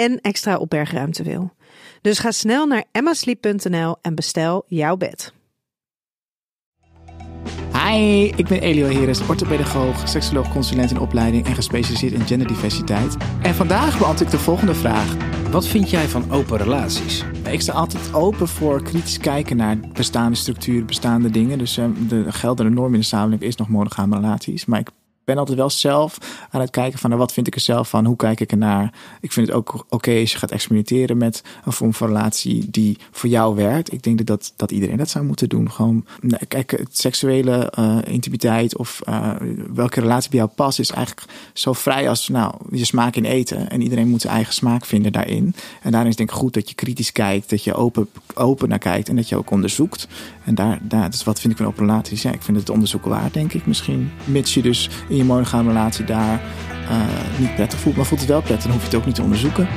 en extra opbergruimte wil. Dus ga snel naar emmasleep.nl en bestel jouw bed. Hi, ik ben Elio Heres, orthopedagoog, seksoloog, consulent in opleiding en gespecialiseerd in genderdiversiteit. En vandaag beantwoord ik de volgende vraag. Wat vind jij van open relaties? Ik sta altijd open voor kritisch kijken naar bestaande structuren, bestaande dingen. Dus uh, de geldende norm in de samenleving is nog monogame relaties. Maar ik ben altijd wel zelf aan het kijken van nou, wat vind ik er zelf van, hoe kijk ik ernaar. Ik vind het ook oké als je gaat experimenteren met een vorm van relatie die voor jou werkt. Ik denk dat, dat, dat iedereen dat zou moeten doen. Gewoon, nou, kijk, seksuele uh, intimiteit of uh, welke relatie bij jou past, is eigenlijk zo vrij als nou, je smaak in eten. En iedereen moet zijn eigen smaak vinden daarin. En daarin is denk ik goed dat je kritisch kijkt, dat je open, open naar kijkt en dat je ook onderzoekt. En daar, daar dus wat vind ik van open relaties? Ja, ik vind het onderzoek waard, denk ik misschien. Mits je dus in je monogame relatie daar uh, niet prettig voelt. Maar voelt het wel prettig, dan hoef je het ook niet te onderzoeken.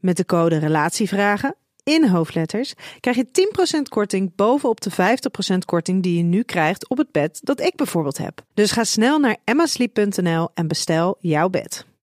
Met de code RELATIEVRAGEN in hoofdletters krijg je 10% korting bovenop de 50% korting die je nu krijgt op het bed dat ik bijvoorbeeld heb. Dus ga snel naar emmasleep.nl en bestel jouw bed.